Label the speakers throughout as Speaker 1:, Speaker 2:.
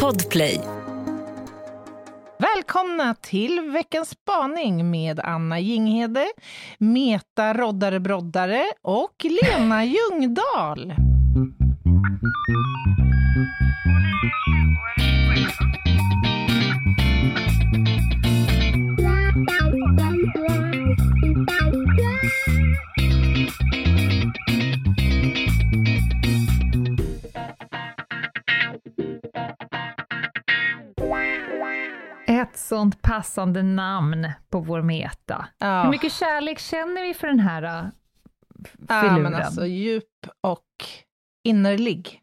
Speaker 1: Podplay.
Speaker 2: Välkomna till veckans spaning med Anna Jinghede, Meta Roddare Broddare och Lena Ljungdahl.
Speaker 3: Sånt passande namn på vår meta.
Speaker 2: Ja.
Speaker 3: Hur mycket kärlek känner vi för den här uh,
Speaker 2: Ja,
Speaker 3: filuren?
Speaker 2: men alltså djup och innerlig.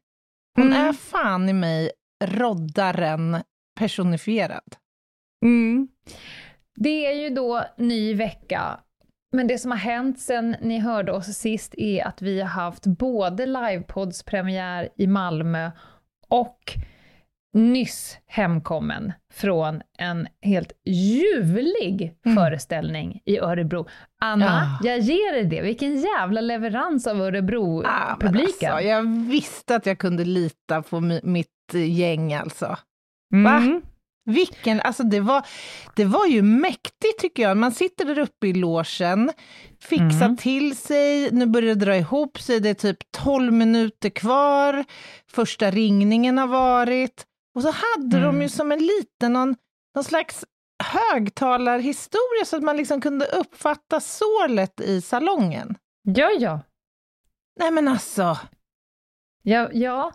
Speaker 2: Hon
Speaker 3: Mm.
Speaker 2: är fan i mig roddaren personifierad.
Speaker 3: Mm. Det är ju då ny vecka, men det som har hänt sen ni hörde oss sist är att vi har haft både livepoddspremiär i Malmö och nyss hemkommen från en helt ljuvlig
Speaker 2: Mm.
Speaker 3: föreställning i Örebro. Anna,
Speaker 2: Ja.
Speaker 3: jag ger dig det. Vilken jävla leverans av
Speaker 2: Ah,
Speaker 3: Örebro-publiken.
Speaker 2: alltså, jag visste att jag kunde lita på mi- mitt gäng alltså.
Speaker 3: Mm.
Speaker 2: Va? Vilken, alltså det var, det var ju mäktigt tycker jag. Man sitter där uppe i logen, fixar
Speaker 3: Mm.
Speaker 2: till sig, nu börjar det dra ihop sig, det är typ 12 minuter kvar, första ringningen har varit. Och så hade de
Speaker 3: Mm.
Speaker 2: ju som en liten, någon, någon slags högtalarhistoria så att man liksom kunde uppfatta sålet i salongen.
Speaker 3: Ja, ja.
Speaker 2: Nej men alltså,
Speaker 3: Ja, ja,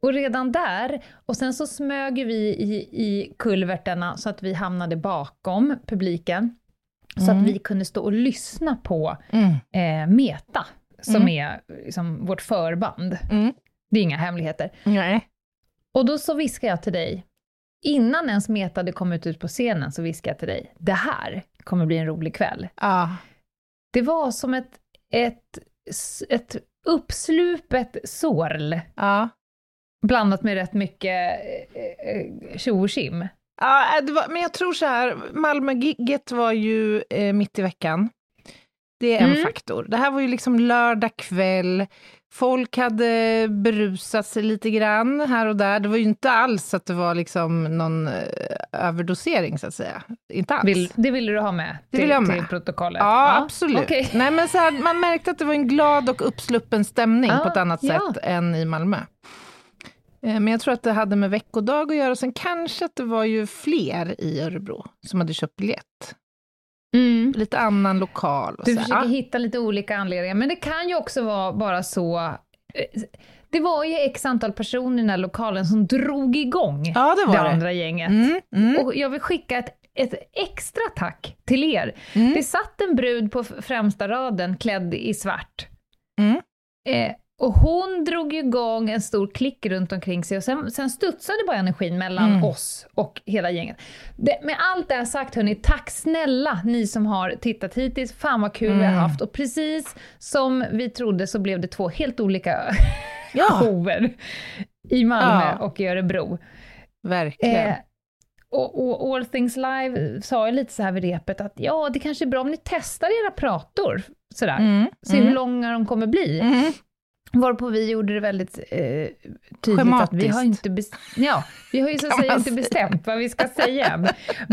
Speaker 3: och redan där, och sen så smög vi i, i kulverterna så att vi hamnade bakom publiken, så
Speaker 2: Mm.
Speaker 3: att vi kunde stå och lyssna på
Speaker 2: mm,
Speaker 3: eh, Meta, som
Speaker 2: Mm.
Speaker 3: är liksom vårt förband.
Speaker 2: mm,
Speaker 3: Det är inga hemligheter.
Speaker 2: nej.
Speaker 3: Och då så viskade jag till dig, innan ens Meta hade kommit ut på scenen, så viskade jag till dig, det här kommer bli en rolig kväll.
Speaker 2: Ja.
Speaker 3: Det var som ett, ett, ett uppslupet sorl,
Speaker 2: Ja.
Speaker 3: blandat med rätt mycket eh, eh, tjo och tjim.
Speaker 2: Ja, det var, men jag tror så här, Malmö-gigget var ju eh, mitt i veckan. Det är en
Speaker 3: Mm.
Speaker 2: faktor. Det här var ju liksom lördag kväll, folk hade berusat sig lite grann här och där. Det var ju inte alls att det var liksom någon eh, överdosering, så att säga. Inte alls.
Speaker 3: Vill, det ville du ha med
Speaker 2: Det
Speaker 3: till,
Speaker 2: vill jag med.
Speaker 3: till protokollet?
Speaker 2: Ja, absolut.
Speaker 3: okej.
Speaker 2: Nej, men så här, man märkte att det var en glad och uppsluppen stämning på ett
Speaker 3: Ah,
Speaker 2: annat
Speaker 3: ja.
Speaker 2: sätt än i Malmö. Eh, Men jag tror att det hade med veckodag att göra. Sen kanske att det var ju fler i Örebro som hade köpt biljett.
Speaker 3: Mm.
Speaker 2: Lite annan lokal. Och
Speaker 3: Du
Speaker 2: så
Speaker 3: försöker
Speaker 2: Ja.
Speaker 3: hitta lite olika anledningar, men det kan ju också vara bara så... eh, Det var ju x antal personer i den här lokalen som drog igång
Speaker 2: Ja, det var
Speaker 3: det
Speaker 2: det.
Speaker 3: andra gänget.
Speaker 2: Mm, mm,
Speaker 3: Och jag vill skicka ett, ett extra tack till er.
Speaker 2: mm,
Speaker 3: Det satt en brud på främsta raden klädd i svart.
Speaker 2: mm.
Speaker 3: Eh, och hon drog igång en stor klick runt omkring sig och sen, sen studsade bara energin mellan
Speaker 2: Mm.
Speaker 3: oss och hela gänget. Det, med allt det här sagt hörni, tack snälla ni som har tittat hittills. Fan vad kul vi har
Speaker 2: Mm.
Speaker 3: haft. Och precis som vi trodde så blev det två helt olika
Speaker 2: Ja,
Speaker 3: shower i Malmö
Speaker 2: Ja.
Speaker 3: och i Örebro.
Speaker 2: verkligen.
Speaker 3: Eh, och, och All Things Live sa ju lite så här vid repet att ja, det kanske är bra om ni testar era prator sådär.
Speaker 2: Mm,
Speaker 3: Se
Speaker 2: mm,
Speaker 3: hur långa de kommer bli. Varpå vi gjorde det väldigt eh, tydligt att vi har
Speaker 2: Schematiskt.
Speaker 3: inte, bes- ja, vi har ju så att säga inte bestämt vad vi ska säga än.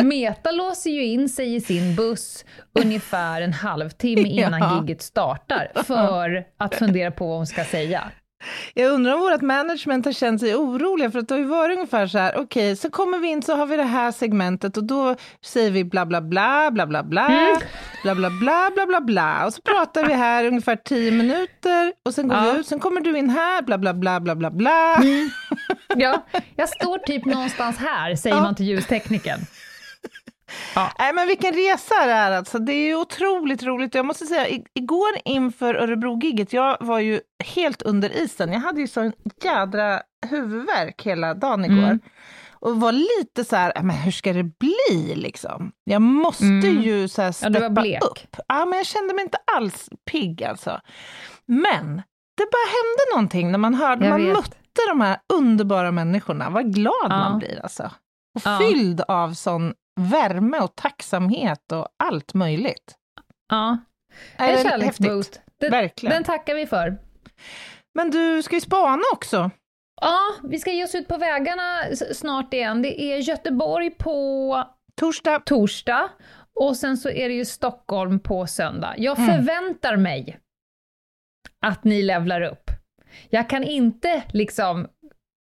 Speaker 3: Meta låser ju in sig i sin buss ungefär en halvtimme innan
Speaker 2: Ja.
Speaker 3: gigget startar för att fundera på vad hon ska säga.
Speaker 2: Jag undrar om vårt management har känt sig oroliga, för att det har ju varit ungefär så här, okej, så kommer vi in så har vi det här segmentet och då säger vi bla bla bla, bla bla bla,
Speaker 3: Mm.
Speaker 2: bla bla bla, bla bla bla, och så pratar vi här ungefär tio minuter och sen går
Speaker 3: Ja.
Speaker 2: vi ut, sen kommer du in här, bla bla bla, bla bla bla.
Speaker 3: Ja, jag står typ någonstans här, säger
Speaker 2: Ja.
Speaker 3: man till ljusteknikern.
Speaker 2: Nej men vilken resa det är alltså, det är ju otroligt roligt. Jag måste säga, igår inför Örebro-gigget, jag var ju helt under isen. Jag hade ju sån jädra huvudvärk hela dagen igår.
Speaker 3: Mm.
Speaker 2: Och var lite så här, "Ja, men hur ska det bli liksom? Jag måste
Speaker 3: Mm.
Speaker 2: ju så här
Speaker 3: Ja,
Speaker 2: steppa
Speaker 3: blek.
Speaker 2: upp. Ja, men jag kände mig inte alls pigg alltså. Men det bara hände någonting när man hörde,
Speaker 3: Jag
Speaker 2: man
Speaker 3: vet.
Speaker 2: mötte de här underbara människorna. Vad glad
Speaker 3: Ja.
Speaker 2: man blir alltså. Och
Speaker 3: Ja.
Speaker 2: fylld av sån värme och tacksamhet och allt möjligt.
Speaker 3: Ja,
Speaker 2: Nej,
Speaker 3: en
Speaker 2: det är
Speaker 3: kärleksboost. Den,
Speaker 2: Verkligen.
Speaker 3: den tackar vi för.
Speaker 2: Men du ska ju spana också.
Speaker 3: Ja, vi ska ge oss ut på vägarna snart igen. Det är Göteborg på
Speaker 2: torsdag.
Speaker 3: torsdag och sen så är det ju Stockholm på söndag. Jag mm. förväntar mig att ni levlar upp. Jag kan inte liksom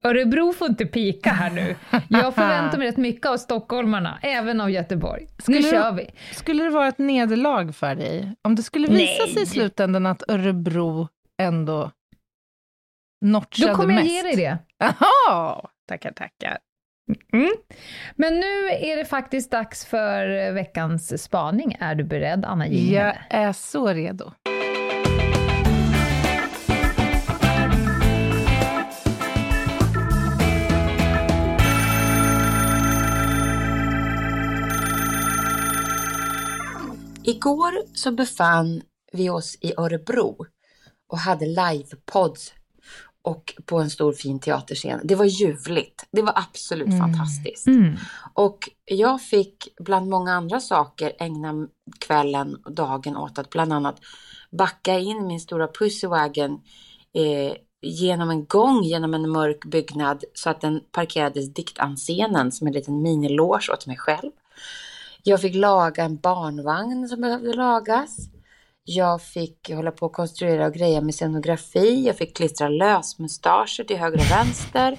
Speaker 3: Örebro får inte pika här nu. Jag förväntar mig rätt mycket av stockholmarna, även av Göteborg. Skulle nu kör vi.
Speaker 2: Skulle det vara ett nederlag för dig? Om det skulle visa Nej. sig i slutändan att Örebro ändå notchade
Speaker 3: mest? Då kommer
Speaker 2: jag
Speaker 3: ge dig det.
Speaker 2: Jaha! Tackar, tackar.
Speaker 3: Mm. Men nu är det faktiskt dags för veckans spaning. Är du beredd, Anna Jinghede?
Speaker 2: Jag är så redo.
Speaker 1: Igår så befann vi oss i Örebro och hade livepods och på en stor fin teaterscen. Det var ljuvligt. Det var absolut mm. fantastiskt. Mm. Och jag fick bland många andra saker ägna kvällen och dagen åt att bland annat backa in min stora pussywagon eh, genom en gång genom en mörk byggnad så att den parkerades diktanscenen som en liten miniloge åt mig själv. Jag fick laga en barnvagn som behövde lagas. Jag fick hålla på och konstruera och greja med scenografi. Jag fick klistra lösmustascher till höger och vänster.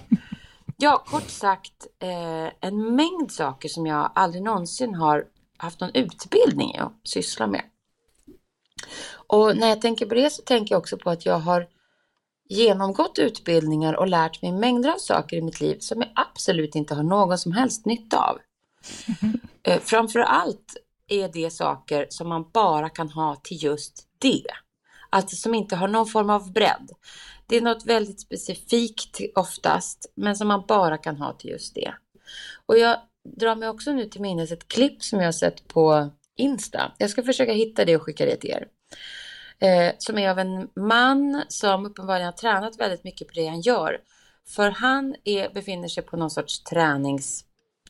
Speaker 1: Ja, kort sagt eh, en mängd saker som jag aldrig någonsin har haft någon utbildning i att syssla med. Och när jag tänker på det så tänker jag också på att jag har genomgått utbildningar och lärt mig mängder av saker i mitt liv som jag absolut inte har någon som helst nytta av. Eh, Framför allt är det saker som man bara kan ha till just det. Alltså som inte har någon form av bredd. Det är något väldigt specifikt oftast, men som man bara kan ha till just det. Och jag drar mig också nu till minnes ett klipp som jag har sett på Insta. Jag ska försöka hitta det och skicka det till er. Eh, som är av en man som uppenbarligen har tränat väldigt mycket på det han gör. För han är, befinner sig på någon sorts tränings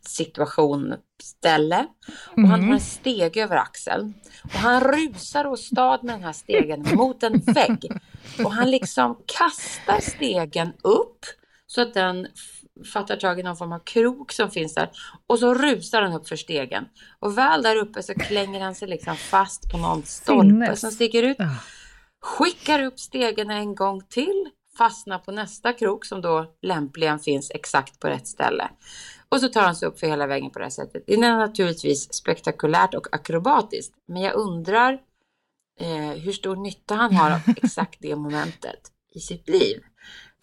Speaker 1: situation, ställe. Och mm. han har en steg över axeln. Och han rusar åstad med den här stegen mot en vägg. Och han liksom kastar stegen upp så att den fattar tag i någon form av krok som finns där. Och så rusar han upp för stegen. Och väl där uppe så klänger han sig liksom fast på någon stolpe Sinnes. som sticker ut. Skickar upp stegen en gång till. Fastnar på nästa krok som då lämpligen finns exakt på rätt ställe. Och så tar han sig upp för hela vägen på det här sättet. Det är naturligtvis spektakulärt och akrobatiskt. Men jag undrar eh, hur stor nytta han har av exakt det momentet i sitt liv.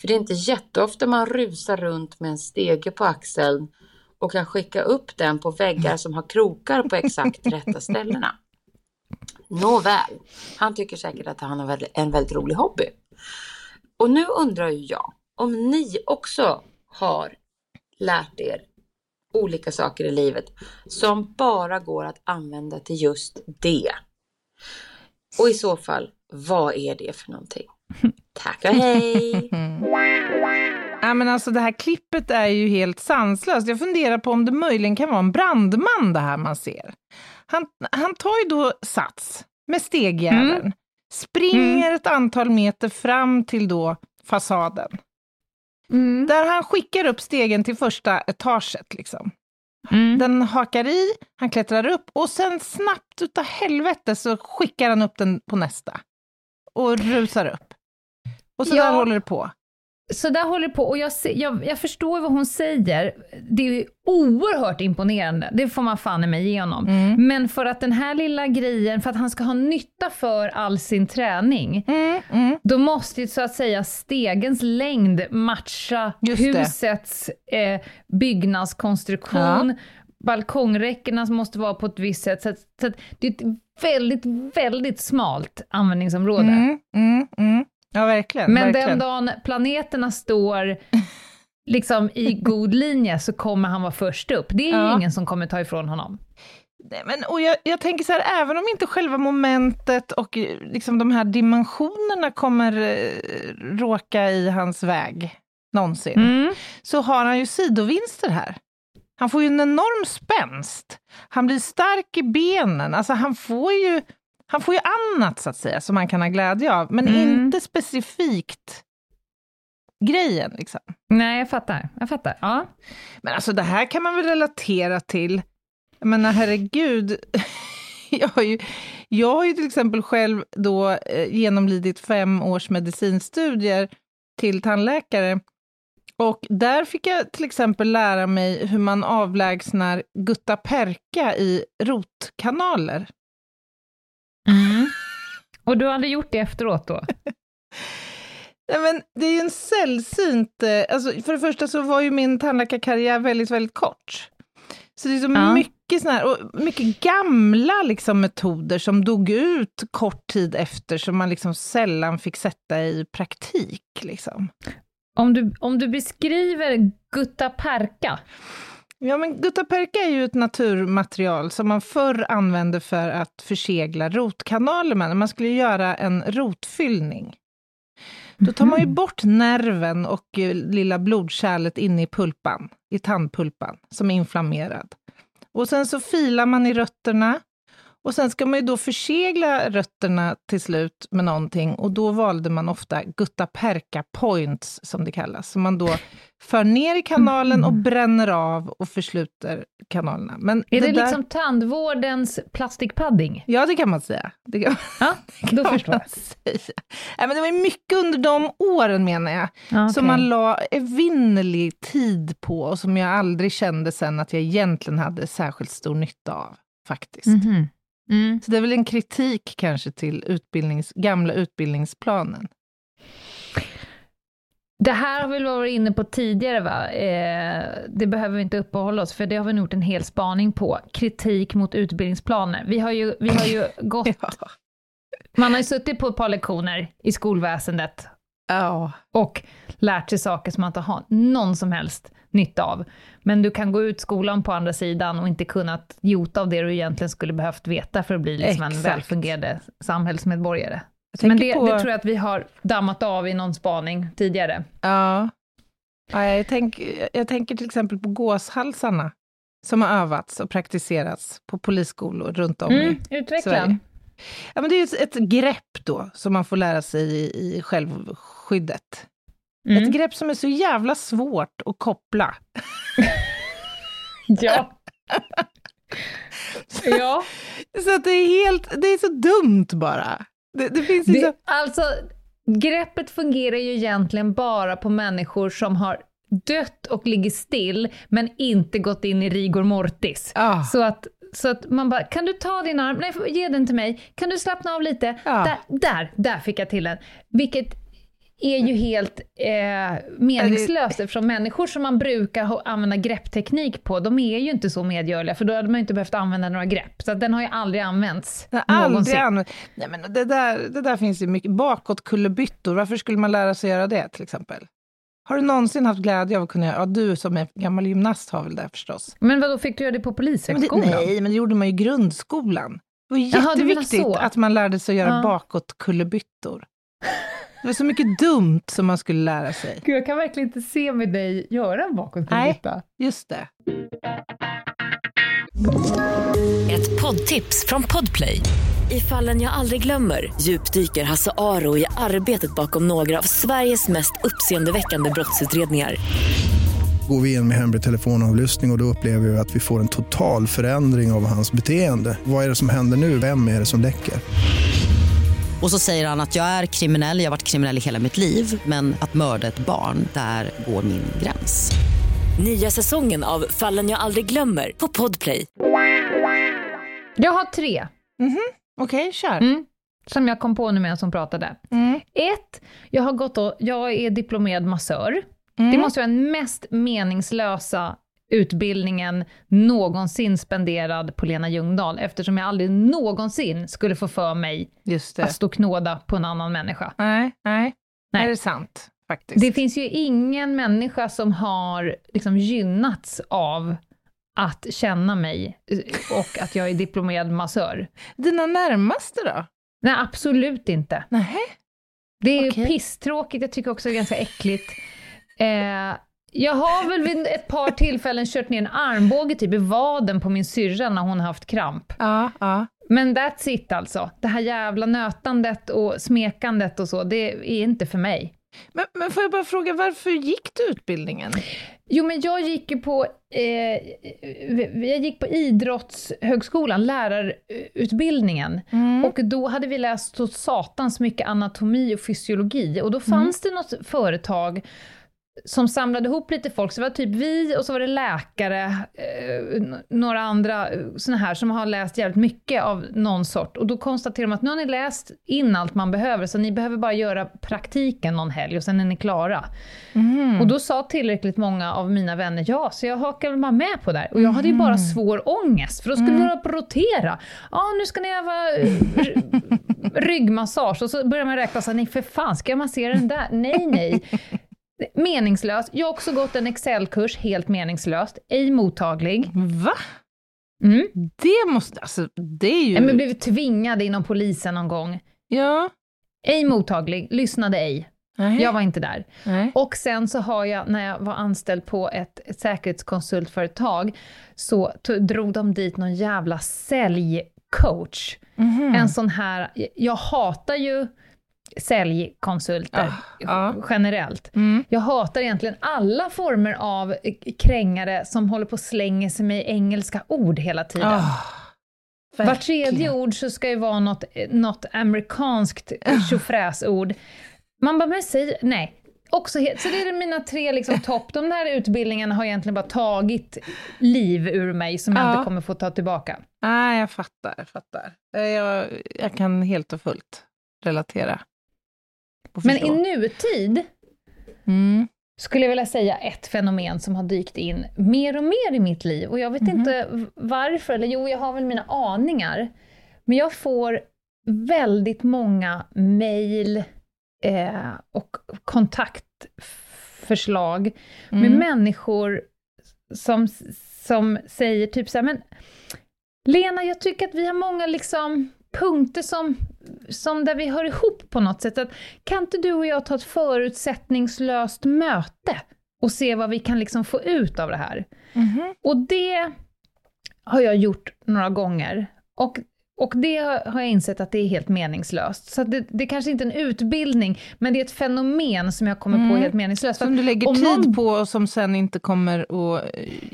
Speaker 1: För det är inte jätteofta man rusar runt med en stege på axeln och kan skicka upp den på väggar som har krokar på exakt rätta ställena. Nåväl, han tycker säkert att han har en väldigt rolig hobby. Och nu undrar ju jag om ni också har lärt er olika saker i livet som bara går att använda till just det. Och i så fall, vad är det för någonting? Tack och hej!
Speaker 2: Ja, men alltså det här klippet är ju helt sanslöst. Jag funderar på om det möjligen kan vara en brandman det här man ser. Han, han tar ju då sats med stegjäveln, mm. Springer mm. ett antal meter fram till då fasaden. Mm. Där han skickar upp stegen till första etaget. Liksom. Mm. Den hakar i, han klättrar upp och sen snabbt utav helvete så skickar han upp den på nästa. Och rusar upp. Och så ja. där håller det på.
Speaker 3: Så där håller det på, och jag, jag, jag, förstår vad hon säger. Det är oerhört imponerande, det får man fan i mig igenom. Mm. Men för att den här lilla grejen, för att han ska ha nytta för all sin träning, mm. Mm. då måste ju så att säga stegens längd matcha Just husets eh, byggnadskonstruktion, ja. balkongräckena måste vara på ett visst sätt. Så, att, så att det är ett väldigt, väldigt smalt användningsområde.
Speaker 2: Ja, verkligen.
Speaker 3: Men
Speaker 2: verkligen.
Speaker 3: den dagen planeterna står liksom i god linje så kommer han vara först upp. Det är ja. ingen som kommer ta ifrån honom.
Speaker 2: Nej, men, och jag, jag, tänker så här, även om inte själva momentet och liksom de här dimensionerna kommer eh, råka i hans väg någonsin, mm. så har han ju sidovinster här. Han får ju en enorm spänst. Han blir stark i benen. Alltså han får ju han får ju annat så att säga som han kan ha glädje av, men mm. inte specifikt grejen. Liksom.
Speaker 3: Nej, jag fattar. Jag fattar. Ja.
Speaker 2: Men alltså det här kan man väl relatera till. Jag menar herregud. jag, har ju, jag har ju till exempel själv då eh, genomlidit fem års medicinstudier till tandläkare. Och där fick jag till exempel lära mig hur man avlägsnar guttaperka i rotkanaler.
Speaker 3: Mm. Och du hade gjort det efteråt då?
Speaker 2: Nej, men det är ju en sällsynt... eh, Alltså, för det första så var ju min tandläkarkarriär väldigt, väldigt kort. Så det är så
Speaker 3: Ja.
Speaker 2: mycket, såna här, och mycket gamla liksom, metoder som dog ut kort tid efter, som man liksom sällan fick sätta i praktik. Liksom.
Speaker 3: Om du, om du beskriver guttaperka,
Speaker 2: Ja, men guttaperka är ju ett naturmaterial som man förr använde för att försegla rotkanaler med, när man skulle göra en rotfyllning. Då tar man ju bort nerven och eh, lilla blodkärlet inne i pulpan, i tandpulpan, som är inflammerad. Och sen så filar man i rötterna. Och sen ska man ju då försegla rötterna till slut med någonting och då valde man ofta guttaperka points, som det kallas. Så man då för ner i kanalen och bränner av och försluter kanalerna. Men
Speaker 3: är det,
Speaker 2: där-
Speaker 3: liksom tandvårdens plastikpadding?
Speaker 2: Ja, det kan man säga. Det kan,
Speaker 3: Ja, då
Speaker 2: kan
Speaker 3: förstår
Speaker 2: man
Speaker 3: jag.
Speaker 2: säga. Nej, men det var mycket under de åren, menar jag,
Speaker 3: Ja,
Speaker 2: som man la evinnerlig tid på och som jag aldrig kände sen att jag egentligen hade särskilt stor nytta av, faktiskt.
Speaker 3: Mhm. Mm.
Speaker 2: Så det är väl en kritik kanske till utbildnings, gamla utbildningsplanen.
Speaker 3: Det här har vi varit inne på tidigare, va? Eh, det behöver vi inte uppehålla oss, för det har vi nog gjort en hel spaning på. Kritik mot utbildningsplaner. Vi har ju, vi har ju gått...
Speaker 2: Ja.
Speaker 3: Man har ju suttit på ett par lektioner i skolväsendet
Speaker 2: ja.
Speaker 3: och lärt sig saker som man inte har någon som helst nytta av. Men du kan gå ut skolan på andra sidan och inte kunnat jota av det du egentligen skulle behövt veta för att bli liksom en välfungerande samhällsmedborgare. Men det,
Speaker 2: på-
Speaker 3: det tror jag att vi har dammat av i någon spaning tidigare.
Speaker 2: Ja. ja jag, tänk, jag tänker till exempel på gåshalsarna, som har övats och praktiserats på polisskolor runt om
Speaker 3: Mm,
Speaker 2: i
Speaker 3: utveckla.
Speaker 2: Sverige. Ja, men det är ett, ett grepp då, som man får lära sig i, i självskyddet.
Speaker 3: Mm.
Speaker 2: Ett grepp som är så jävla svårt att koppla.
Speaker 3: Ja. ja.
Speaker 2: Så att det är helt, det är så dumt bara. Det, det finns ju så...
Speaker 3: Det, alltså, greppet fungerar ju egentligen bara på människor som har dött och ligger still, men inte gått in i rigor mortis.
Speaker 2: Ja.
Speaker 3: Så att, så att man bara, kan du ta din arm? Nej, ge den till mig. Kan du slappna av lite?
Speaker 2: Ja.
Speaker 3: Där, där, där fick jag till den. Vilket är ju helt eh, meningslöst eftersom människor som man brukar använda greppteknik på, de är ju inte så medgörliga, för då hade man ju inte behövt använda några grepp. Så den har ju aldrig använts.
Speaker 2: Det aldrig
Speaker 3: någonsin.
Speaker 2: använt. Nej, men det, där, det där finns ju mycket. Bakåt kullerbyttor, varför skulle man lära sig göra det till exempel? Har du någonsin haft glädje av att kunna göra, ja du som är gammal gymnast har väl det förstås.
Speaker 3: Men vad då fik du göra det på
Speaker 2: det,
Speaker 3: polishögskolan?
Speaker 2: nej, men det gjorde man ju i grundskolan. Det var
Speaker 3: Jaha,
Speaker 2: jätteviktigt
Speaker 3: så.
Speaker 2: att man lärde sig att göra
Speaker 3: Ja.
Speaker 2: bakåt kullerbyttor. Det var så mycket dumt som man skulle lära sig.
Speaker 3: Gud, jag kan verkligen inte se med dig göra en bakåtkullerbytta.
Speaker 2: Just det.
Speaker 4: Ett poddtips från Podplay. I fallen jag aldrig glömmer djupdyker Hasse Aro i arbetet bakom några av Sveriges mest uppseendeväckande brottsutredningar.
Speaker 5: Går vi in med hemlig telefonavlyssning och, och då upplever vi att vi får en total förändring av hans beteende. Vad är det som händer nu? Vem är det som läcker?
Speaker 6: Och så säger han att jag är kriminell, jag har varit kriminell i hela mitt liv men att mörda ett barn, där går min gräns.
Speaker 4: Nya säsongen av Fallen jag aldrig glömmer på Podplay.
Speaker 3: Jag har tre,
Speaker 2: Okej, kör.
Speaker 3: mm, som jag kom på nu medan som pratade.
Speaker 2: Mm.
Speaker 3: Ett, jag har gått och, jag är diplomerad massör.
Speaker 2: Mm.
Speaker 3: Det måste vara den mest meningslösa utbildningen någonsin spenderad på Lena Ljungdahl, eftersom jag aldrig någonsin skulle få för mig att stå knåda på en annan människa.
Speaker 2: Nej, nej.
Speaker 3: Nej.
Speaker 2: Är det sant? Faktiskt.
Speaker 3: Det finns ju ingen människa som har liksom gynnats av att känna mig och att jag är diplomerad massör.
Speaker 2: Dina närmaste då?
Speaker 3: Nej, absolut inte.
Speaker 2: Nej.
Speaker 3: Det är
Speaker 2: Okej.
Speaker 3: pisstråkigt, jag tycker också det är ganska äckligt. Eh, jag har väl vid ett par tillfällen kört ner en armbåge typ i vaden på min syrra när hon har haft kramp.
Speaker 2: Ja, ja.
Speaker 3: Men that's it alltså. Det här jävla nötandet och smekandet och så, det är inte för mig.
Speaker 2: Men, men får jag bara fråga, varför gick du utbildningen?
Speaker 3: Jo, men jag gick ju på, eh, jag gick på Idrottshögskolan, lärarutbildningen.
Speaker 2: Mm.
Speaker 3: Och då hade vi läst så satans mycket anatomi och fysiologi. Och då fanns det något företag som samlade ihop lite folk. Så det var typ vi och så var det läkare, eh, några andra eh, såna här som har läst jävligt mycket av någon sort. Och då konstaterade de att nu har ni läst in allt man behöver, så ni behöver bara göra praktiken någon helg och sen är ni klara.
Speaker 2: Mm.
Speaker 3: Och då sa tillräckligt många av mina vänner ja, så jag hakade bara med på det här. Och jag hade ju bara svår ångest, för då skulle vi hålla på rotera. Ja, nu ska ni öva eh, ryggmassage. Och så börjar man räkna så här, nej för fan, ska jag massera den där? Nej, nej. Meningslöst. Jag har också gått en Excel-kurs, helt meningslöst. Ej mottaglig.
Speaker 2: Va?
Speaker 3: Mm.
Speaker 2: Det måste, alltså det är ju...
Speaker 3: Men blev tvingad inom polisen någon gång.
Speaker 2: Ja.
Speaker 3: Ej mottaglig, lyssnade ej.
Speaker 2: Nej.
Speaker 3: Jag var inte där.
Speaker 2: Nej.
Speaker 3: Och sen så har jag, när jag var anställd på ett, ett säkerhetskonsultföretag, så drog de dit någon jävla säljcoach.
Speaker 2: Mhm.
Speaker 3: En sån här, jag hatar ju säljkonsulter
Speaker 2: Ja, ja.
Speaker 3: generellt.
Speaker 2: Mm.
Speaker 3: Jag hatar egentligen alla former av krängare som håller på och slänger sig med engelska ord hela tiden.
Speaker 2: Ah,
Speaker 3: Var tredje
Speaker 2: verkligen.
Speaker 3: ord så ska ju vara något, något amerikanskt tjofräsord. Man bara, men säg, nej. Också så det är mina tre liksom topp. De där utbildningarna har egentligen bara tagit liv ur mig som jag
Speaker 2: Ja.
Speaker 3: inte kommer få ta tillbaka.
Speaker 2: Nej, jag fattar. Jag, fattar. Jag, jag kan helt och fullt relatera.
Speaker 3: Men i nutid
Speaker 2: Mm.
Speaker 3: skulle jag vilja säga ett fenomen som har dykt in mer och mer i mitt liv. Och jag vet inte v- varför, eller jo, jag har väl mina aningar. Men jag får väldigt många mejl eh, och kontaktförslag med
Speaker 2: Mm.
Speaker 3: människor som, som säger typ så här, men Lena, jag tycker att vi har många liksom punkter som, som där vi hör ihop på något sätt. Att, kan inte du och jag ta ett förutsättningslöst möte och se vad vi kan liksom få ut av det här?
Speaker 2: Mhm.
Speaker 3: Och det har jag gjort några gånger. Och, och det har jag insett att det är helt meningslöst. Så det, det kanske inte är en utbildning, men det är ett fenomen som jag kommer på
Speaker 2: Mm.
Speaker 3: är helt meningslöst.
Speaker 2: Som du lägger tid
Speaker 3: någon-
Speaker 2: på och som sen inte kommer att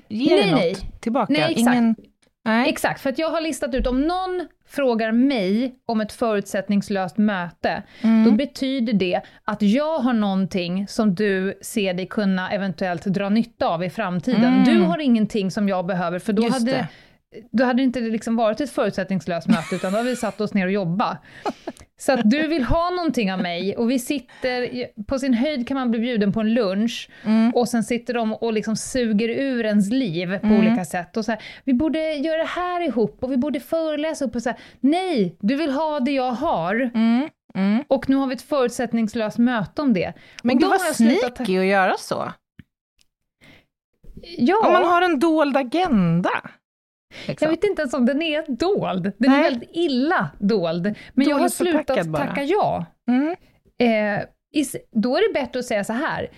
Speaker 2: ge
Speaker 3: Nej,
Speaker 2: dig något
Speaker 3: nej.
Speaker 2: tillbaka?
Speaker 3: Nej, exakt.
Speaker 2: Ingen... Nej.
Speaker 3: Exakt, för att jag har listat ut, om någon frågar mig om ett förutsättningslöst möte,
Speaker 2: Mm.
Speaker 3: då betyder det att jag har någonting som du ser dig kunna eventuellt dra nytta av i framtiden.
Speaker 2: Mm.
Speaker 3: Du har ingenting som jag behöver, för då
Speaker 2: Just
Speaker 3: hade,
Speaker 2: det.
Speaker 3: Då hade det inte liksom varit ett förutsättningslöst möte, utan då har vi satt oss ner och jobbat. Så att du vill ha någonting av mig och vi sitter, på sin höjd kan man bli bjuden på en lunch
Speaker 2: Mm.
Speaker 3: och sen sitter de och liksom suger ur ens liv på
Speaker 2: Mm.
Speaker 3: olika sätt. Och så här, vi borde göra det här ihop och vi borde föreläsa upp och så här, nej, du vill ha det jag har
Speaker 2: Mm. Mm.
Speaker 3: och nu har vi ett förutsättningslöst möte om det.
Speaker 2: Men
Speaker 3: och
Speaker 2: gud
Speaker 3: då
Speaker 2: vad
Speaker 3: har jag slutat-
Speaker 2: sneaky att göra så.
Speaker 3: Ja,
Speaker 2: Om man har en dold agenda.
Speaker 3: Jag
Speaker 2: Liksom.
Speaker 3: vet inte ens om den är dold. Den
Speaker 2: Nej.
Speaker 3: är väldigt illa dold. Men jag har
Speaker 2: Dåligt
Speaker 3: slutat tacka ja.
Speaker 2: Mm.
Speaker 3: Eh, is- då är det bättre att säga så här.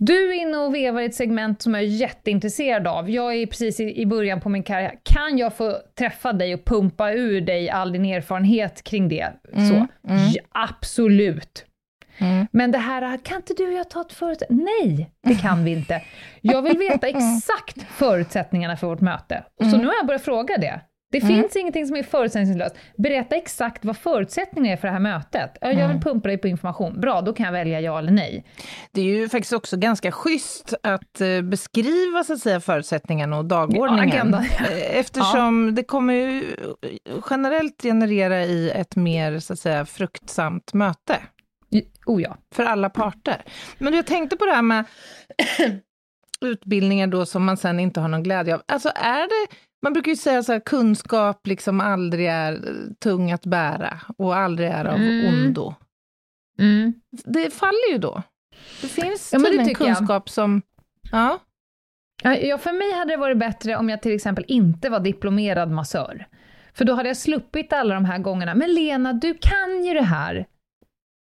Speaker 3: Du är inne och vevar i ett segment som jag är jätteintresserad av. Jag är precis i, i början på min karriär. Kan jag få träffa dig och pumpa ur dig all din erfarenhet kring det? Så.
Speaker 2: mm.
Speaker 3: Ja, absolut.
Speaker 2: Mm.
Speaker 3: Men det här, kan inte du och jag ta ett företag? Nej, det kan vi inte. Jag vill veta exakt förutsättningarna för vårt möte. Så
Speaker 2: Mm.
Speaker 3: nu har jag börjat fråga det. Det finns ingenting som är förutsättningslöst. Berätta exakt vad förutsättningarna är för det här mötet. Ja, Jag
Speaker 2: Mm.
Speaker 3: vill pumpa dig på information. Bra, då kan jag välja ja eller nej.
Speaker 2: Det är ju faktiskt också ganska schysst att eh, beskriva så att säga, förutsättningarna och dagordningen.
Speaker 3: Ja, agendan.
Speaker 2: Eh, Eftersom det kommer ju generellt generera i ett mer så att säga, fruktsamt möte
Speaker 3: Oh ja.
Speaker 2: för alla parter. Men jag tänkte på det här med utbildningar då som man sen inte har någon glädje av. Alltså är det, man brukar ju säga så här, kunskap liksom aldrig är tung att bära och aldrig är av
Speaker 3: Mm.
Speaker 2: ondo.
Speaker 3: Mm.
Speaker 2: Det faller ju då. Det finns
Speaker 3: Ja,
Speaker 2: tydligen
Speaker 3: tycker jag.
Speaker 2: kunskap som... Ja,
Speaker 3: Ja, för mig hade det varit bättre om jag till exempel inte var diplomerad massör. För då hade jag sluppit alla de här gångerna. Men Lena, du kan ju det här.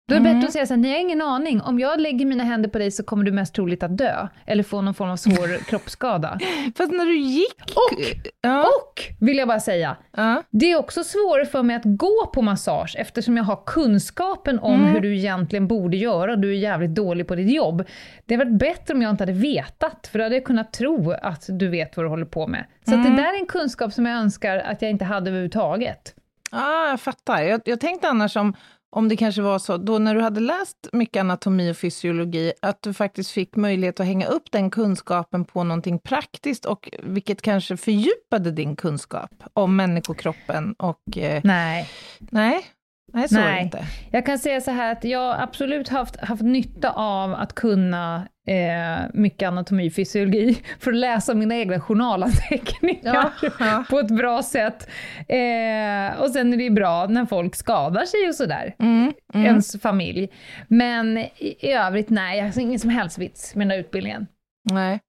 Speaker 3: Då är det
Speaker 2: Mm.
Speaker 3: bättre att säga så här, ni har ingen aning, om jag lägger mina händer på dig så kommer du mest troligt att dö, eller få någon form av svår kroppsskada.
Speaker 2: Fast när du gick...
Speaker 3: Och,
Speaker 2: ja,
Speaker 3: och, vill jag bara säga,
Speaker 2: ja.
Speaker 3: det är också svårare för mig att gå på massage, eftersom jag har kunskapen om
Speaker 2: Mm.
Speaker 3: hur du egentligen borde göra, och du är jävligt dålig på ditt jobb. Det hade varit bättre om jag inte hade vetat, för då hade jag kunnat tro att du vet vad du håller på med. Så
Speaker 2: Mm.
Speaker 3: det där är en kunskap som jag önskar att jag inte hade överhuvudtaget.
Speaker 2: Ja, jag fattar. Jag, jag tänkte annars om, om det kanske var så, då när du hade läst mycket anatomi och fysiologi, att du faktiskt fick möjlighet att hänga upp den kunskapen på någonting praktiskt, och vilket kanske fördjupade din kunskap om människokroppen och... Eh,
Speaker 3: Nej.
Speaker 2: nej, nej, så
Speaker 3: Nej.
Speaker 2: inte.
Speaker 3: Jag kan säga så här att jag absolut haft, haft nytta av att kunna eh, mycket anatomi och fysiologi för att läsa mina egna journalanteckningar
Speaker 2: Ja, ja.
Speaker 3: på ett bra sätt. Eh, och sen är det ju bra när folk skadar sig och sådär,
Speaker 2: Mm, mm.
Speaker 3: ens familj. Men i, i övrigt, nej, jag har ingen som helst vits med den här utbildningen.
Speaker 2: Nej.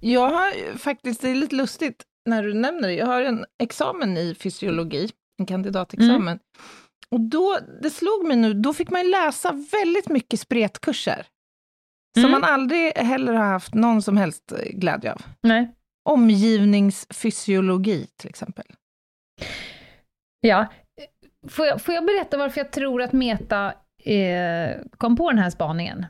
Speaker 2: Jag har faktiskt, det är lite lustigt när du nämner det, jag har en examen i fysiologi, en kandidatexamen. Och då, det slog mig nu, då fick man läsa väldigt mycket spretkurser. Som
Speaker 3: Mm.
Speaker 2: man aldrig heller har haft någon som helst eh, glädje av.
Speaker 3: Nej.
Speaker 2: Omgivningsfysiologi till exempel.
Speaker 3: Ja. Får jag, får jag berätta varför jag tror att Meta eh, kom på den här spaningen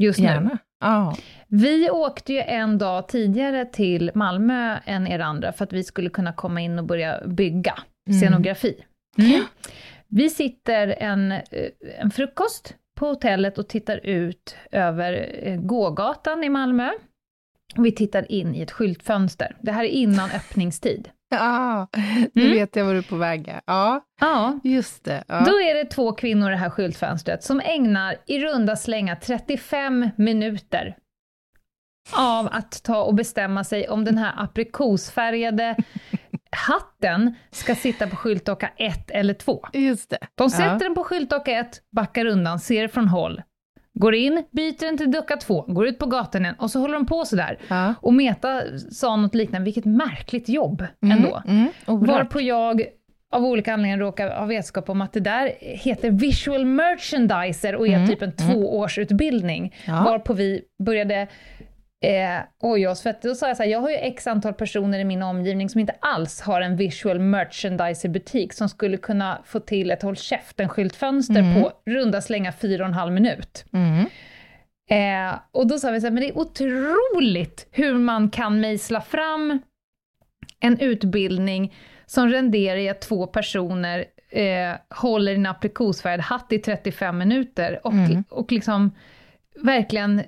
Speaker 3: just nu?
Speaker 2: Gärna. Ja.
Speaker 3: Vi åkte ju en dag tidigare till Malmö än er andra för att vi skulle kunna komma in och börja bygga
Speaker 2: Mm.
Speaker 3: scenografi. Vi sitter en, eh, en frukost på hotellet och tittar ut över eh, gågatan i Malmö. Och vi tittar in i ett skyltfönster. Det här är innan öppningstid.
Speaker 2: ja, nu
Speaker 3: Mm.
Speaker 2: vet jag var du är på väg. Ja,
Speaker 3: Ja,
Speaker 2: just det. Ja.
Speaker 3: Då är det två kvinnor i det här skyltfönstret som ägnar i runda slänga 35 minuter av att ta och bestämma sig om den här aprikosfärgade hatten ska sitta på skyltdocka 1 eller 2.
Speaker 2: Just det.
Speaker 3: De sätter
Speaker 2: Ja.
Speaker 3: den på skyltdocka 1, backar undan, ser från håll, går in, byter den till docka 2, går ut på gatan igen och så håller de på sådär.
Speaker 2: Ja.
Speaker 3: Och Meta sa något liknande, vilket märkligt jobb ändå.
Speaker 2: Mm, mm, oerhört.
Speaker 3: Varpå jag av olika anledningar råkar ha vetskap om att det där heter visual merchandiser och är
Speaker 2: Mm,
Speaker 3: typ en tvåårsutbildning.
Speaker 2: Ja.
Speaker 3: Varpå vi började eh, oja oss, för att då sa jag så här, jag har ju x antal personer i min omgivning som inte alls har en visual merchandiser-butik som skulle kunna få till ett håll käften-skyltfönster på runda slänga fyra och en halv minut.
Speaker 2: Mm.
Speaker 3: Eh, och då sa vi så här, men det är otroligt hur man kan mejsla fram en utbildning som renderar i att två personer eh, håller en aprikosfärgad hatt i 35 minuter och,
Speaker 2: Mm.
Speaker 3: och liksom verkligen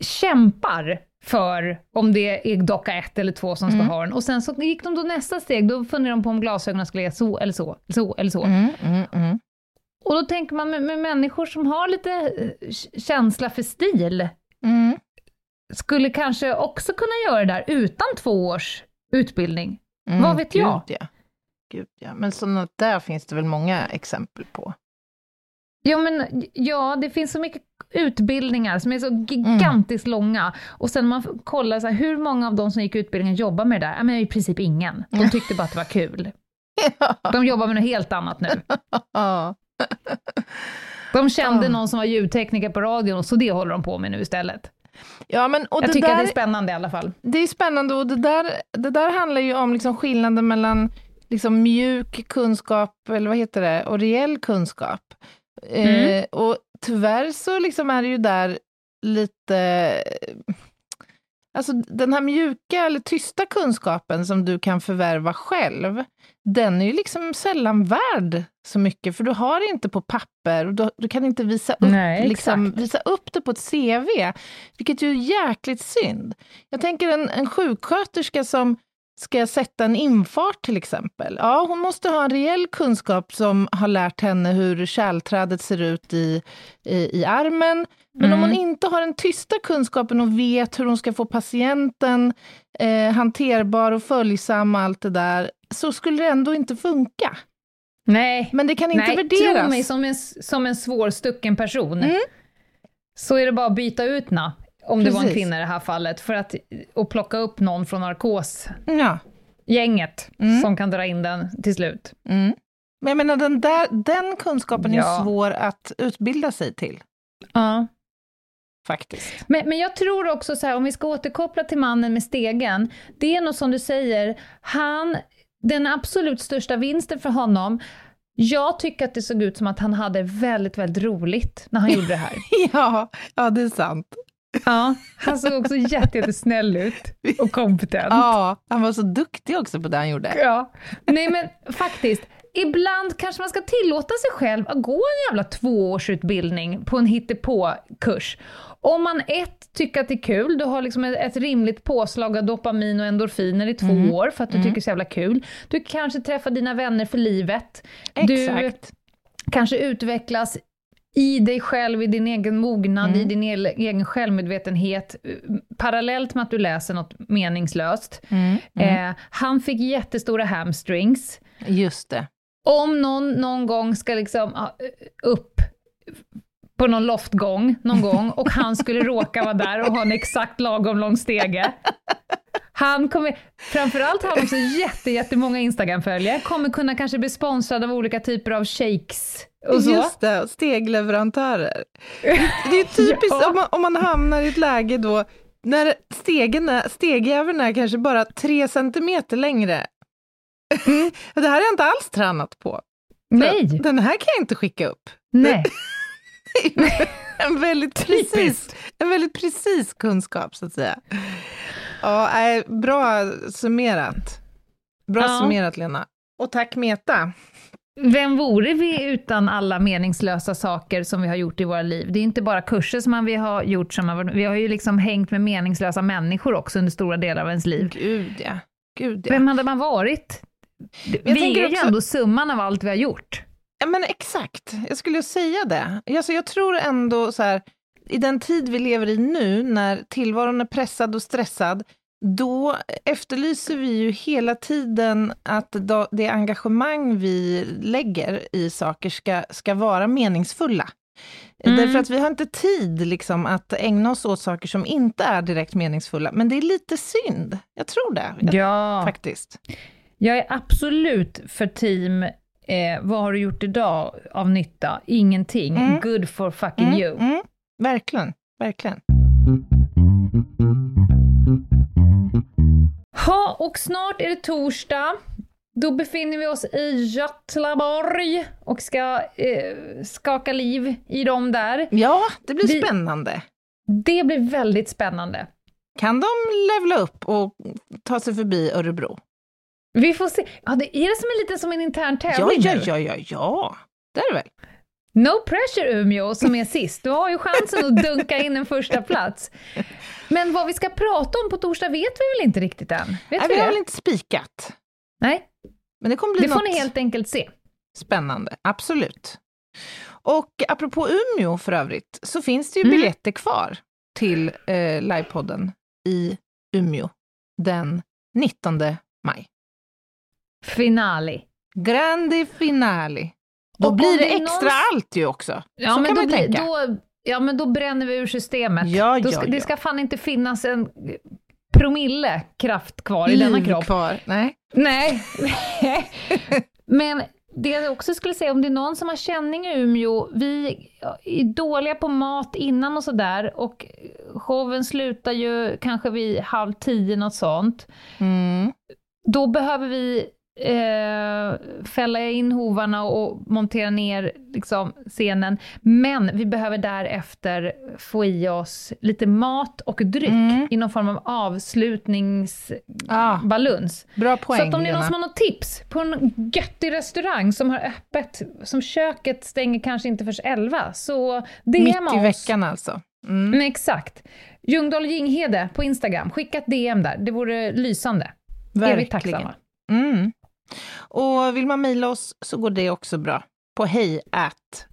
Speaker 3: kämpar för om det är docka ett eller två som ska
Speaker 2: Mm.
Speaker 3: ha den. Och sen så gick de då nästa steg, då funderade de på om glasögonen skulle vara så eller så, så eller så.
Speaker 2: Mm, mm, mm.
Speaker 3: Och då tänker man med, med människor som har lite eh, känsla för stil,
Speaker 2: Mm.
Speaker 3: skulle kanske också kunna göra det där utan två års utbildning.
Speaker 2: Mm,
Speaker 3: Vad vet jag?
Speaker 2: Gud, ja. Gud, ja. Men sådana där finns det väl många exempel på?
Speaker 3: Ja, men ja, det finns så mycket utbildningar som är så gigantiskt långa. Och sen man får kolla så här, hur många av de som gick utbildningen jobbar med det där? Ja, men i princip ingen. De tyckte bara att det var kul. De jobbar med något helt annat nu.
Speaker 2: ja.
Speaker 3: De kände någon som var ljudtekniker på radion, så det håller de på med nu istället.
Speaker 2: ja, men och
Speaker 3: Jag
Speaker 2: det
Speaker 3: tycker
Speaker 2: där,
Speaker 3: att det är spännande i alla fall.
Speaker 2: det är spännande och det där, det där handlar ju om liksom skillnaden mellan liksom mjuk kunskap, eller vad heter det, och reell kunskap.
Speaker 3: Mm.
Speaker 2: Eh, och tyvärr så liksom är det ju där lite... Alltså den här mjuka eller tysta kunskapen som du kan förvärva själv, den är ju liksom sällan värd så mycket, för du har det inte på papper och du, du kan inte visa upp,
Speaker 3: Nej,
Speaker 2: liksom, visa upp det på ett CV, vilket ju är jäkligt synd. Jag tänker en, en sjuksköterska som ska sätta en infart till exempel. Ja, hon måste ha en reell kunskap som har lärt henne hur kärlträdet ser ut i, i, i armen. Men om hon inte har den tysta kunskapen och vet hur hon ska få patienten eh, hanterbar och följsam och allt det där, så skulle det ändå inte funka.
Speaker 3: Nej,
Speaker 2: Men det kan inte
Speaker 3: Nej
Speaker 2: värderas.
Speaker 3: tro mig, som en, som en svårstucken person,
Speaker 2: Mm.
Speaker 3: så är det bara att byta ut na, om det var en
Speaker 2: Precis.
Speaker 3: kvinna i det här fallet, för att och plocka upp någon från narkosgänget,
Speaker 2: Ja. Mm.
Speaker 3: som kan dra in den till slut.
Speaker 2: Mm. Men jag menar, den, där, den kunskapen är
Speaker 3: Ja.
Speaker 2: ju svår att utbilda sig till,
Speaker 3: Ja.
Speaker 2: faktiskt.
Speaker 3: Men, men jag tror också så här, om vi ska återkoppla till mannen med stegen, det är nog som du säger, han, den absolut största vinsten för honom, jag tycker att det såg ut som att han hade väldigt, väldigt roligt när han gjorde det här.
Speaker 2: Ja, ja, det är sant.
Speaker 3: Ja, han såg också jätte, jättesnäll ut och kompetent.
Speaker 2: Ja, han var så duktig också på det han gjorde.
Speaker 3: Ja. Nej men faktiskt, ibland kanske man ska tillåta sig själv att gå en jävla tvåårsutbildning på en hittepå-kurs. Om man ett, tycker att det är kul, du har liksom ett, rimligt påslag av dopamin och endorfiner i två år för att du tycker det är så jävla kul. Du kanske träffar dina vänner för livet. Du
Speaker 2: Exakt.
Speaker 3: kanske utvecklas i dig själv, i din egen mognad, i din egen självmedvetenhet, eh, parallellt med att du läser något meningslöst. Eh, han fick jättestora hamstrings.
Speaker 2: Just det.
Speaker 3: Om någon någon gång ska liksom ja, upp på någon loftgång någon gång och han skulle råka vara där och ha en exakt lagom lång stege. Han kommer, framförallt har han också jätte, jättemånga Instagram-följare, kommer kunna kanske bli sponsrad av olika typer av shakes och så.
Speaker 2: Just det, stegleverantörer. Det är typiskt
Speaker 3: Ja.
Speaker 2: om, man, om man hamnar i ett läge då när stegen är, stegjäveln är kanske bara tre centimeter längre. det här har jag inte alls tränat på.
Speaker 3: Nej,
Speaker 2: Den här kan jag inte skicka upp.
Speaker 3: nej.
Speaker 2: En väldigt precis, en väldigt precis kunskap, så att säga. Ja, bra summerat. Bra
Speaker 3: Ja.
Speaker 2: summerat, Lena. Och tack Meta.
Speaker 3: Vem vore vi utan alla meningslösa saker som vi har gjort i våra liv? Det är inte bara kurser som vi har gjort, som vi har ju liksom hängt med meningslösa människor också under stora delar av ens liv.
Speaker 2: Gud ja. Gud ja.
Speaker 3: Vem hade man varit?
Speaker 2: jag
Speaker 3: vi är ju ändå summan av allt vi har gjort.
Speaker 2: Ja, men exakt. Jag skulle säga det. Alltså, jag tror ändå så här, i den tid vi lever i nu, när tillvaron är pressad och stressad, då efterlyser vi ju hela tiden att det engagemang vi lägger i saker ska, ska vara meningsfulla.
Speaker 3: Mm.
Speaker 2: Därför att vi har inte tid liksom, att ägna oss åt saker som inte är direkt meningsfulla. Men det är lite synd. Jag tror det,
Speaker 3: Ja,
Speaker 2: faktiskt.
Speaker 3: jag är absolut för team eh, vad har du gjort idag av nytta? Ingenting.
Speaker 2: Mm.
Speaker 3: Good for fucking
Speaker 2: Mm,
Speaker 3: you.
Speaker 2: Verkligen, verkligen.
Speaker 3: Ha, och snart är det torsdag. Då befinner vi oss i Göteborg och ska eh, skaka liv i dem där.
Speaker 2: Ja, det blir
Speaker 3: Vi-
Speaker 2: spännande.
Speaker 3: Det blir väldigt spännande.
Speaker 2: Kan de levla upp och ta sig förbi Örebro?
Speaker 3: Vi får se. Ja, det är det som är lite som en intern
Speaker 2: Ja,
Speaker 3: tävling
Speaker 2: ja,
Speaker 3: nu?
Speaker 2: ja, ja, ja. Det är det väl?
Speaker 3: No pressure Umeå som är sist. Du har ju chansen att dunka in en första plats. Men vad vi ska prata om på torsdag vet vi väl inte riktigt än? Vet
Speaker 2: Nej,
Speaker 3: vi
Speaker 2: vi har väl inte spikat.
Speaker 3: Nej,
Speaker 2: Men det kommer bli
Speaker 3: det får
Speaker 2: något
Speaker 3: ni helt enkelt se.
Speaker 2: spännande, absolut. Och apropå Umeå för övrigt, så finns det ju
Speaker 3: Mm.
Speaker 2: biljetter kvar till eh, livepodden i Umeå den 19 maj.
Speaker 3: Finale.
Speaker 2: Grande finale. Då
Speaker 3: Och
Speaker 2: blir det extra
Speaker 3: någon-
Speaker 2: allt ju också.
Speaker 3: Ja,
Speaker 2: så
Speaker 3: men
Speaker 2: kan
Speaker 3: då
Speaker 2: man
Speaker 3: blir,
Speaker 2: tänka.
Speaker 3: Då, ja, men då bränner vi ur systemet.
Speaker 2: Ja, ja,
Speaker 3: ska,
Speaker 2: ja.
Speaker 3: Det ska fan inte finnas en promille kraft kvar i denna
Speaker 2: Liv
Speaker 3: kropp.
Speaker 2: kvar. Nej.
Speaker 3: Nej. Men det jag också skulle säga, om det är någon som har känning i Umeå, vi är dåliga på mat innan och sådär och showen slutar ju kanske vid halv tio, något sånt.
Speaker 2: Mm.
Speaker 3: Då behöver vi eh, fälla in hovarna och montera ner liksom, scenen. Men vi behöver därefter få i oss lite mat och dryck
Speaker 2: Mm.
Speaker 3: i någon form av avslutningsbaluns.
Speaker 2: Ah, bra poäng,
Speaker 3: Så att om det är någon som har något tips på en göttig restaurang som har öppet, som köket stänger kanske inte förrän 11, så
Speaker 2: Mitt
Speaker 3: DMa
Speaker 2: i
Speaker 3: oss.
Speaker 2: veckan alltså. Mm.
Speaker 3: Mm, exakt. Ljungdahl Jinghede på Instagram, skicka ett DM där, det vore lysande. Det är vi
Speaker 2: Verkligen.
Speaker 3: tacksamma.
Speaker 2: Mm. Och vill man mejla oss så går det också bra på hej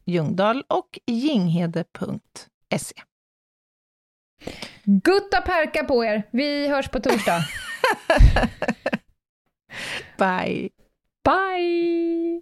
Speaker 2: Ljungdahl och jinghede.se.
Speaker 3: Gutta perka på er, vi hörs på torsdag.
Speaker 2: Bye!
Speaker 3: Bye!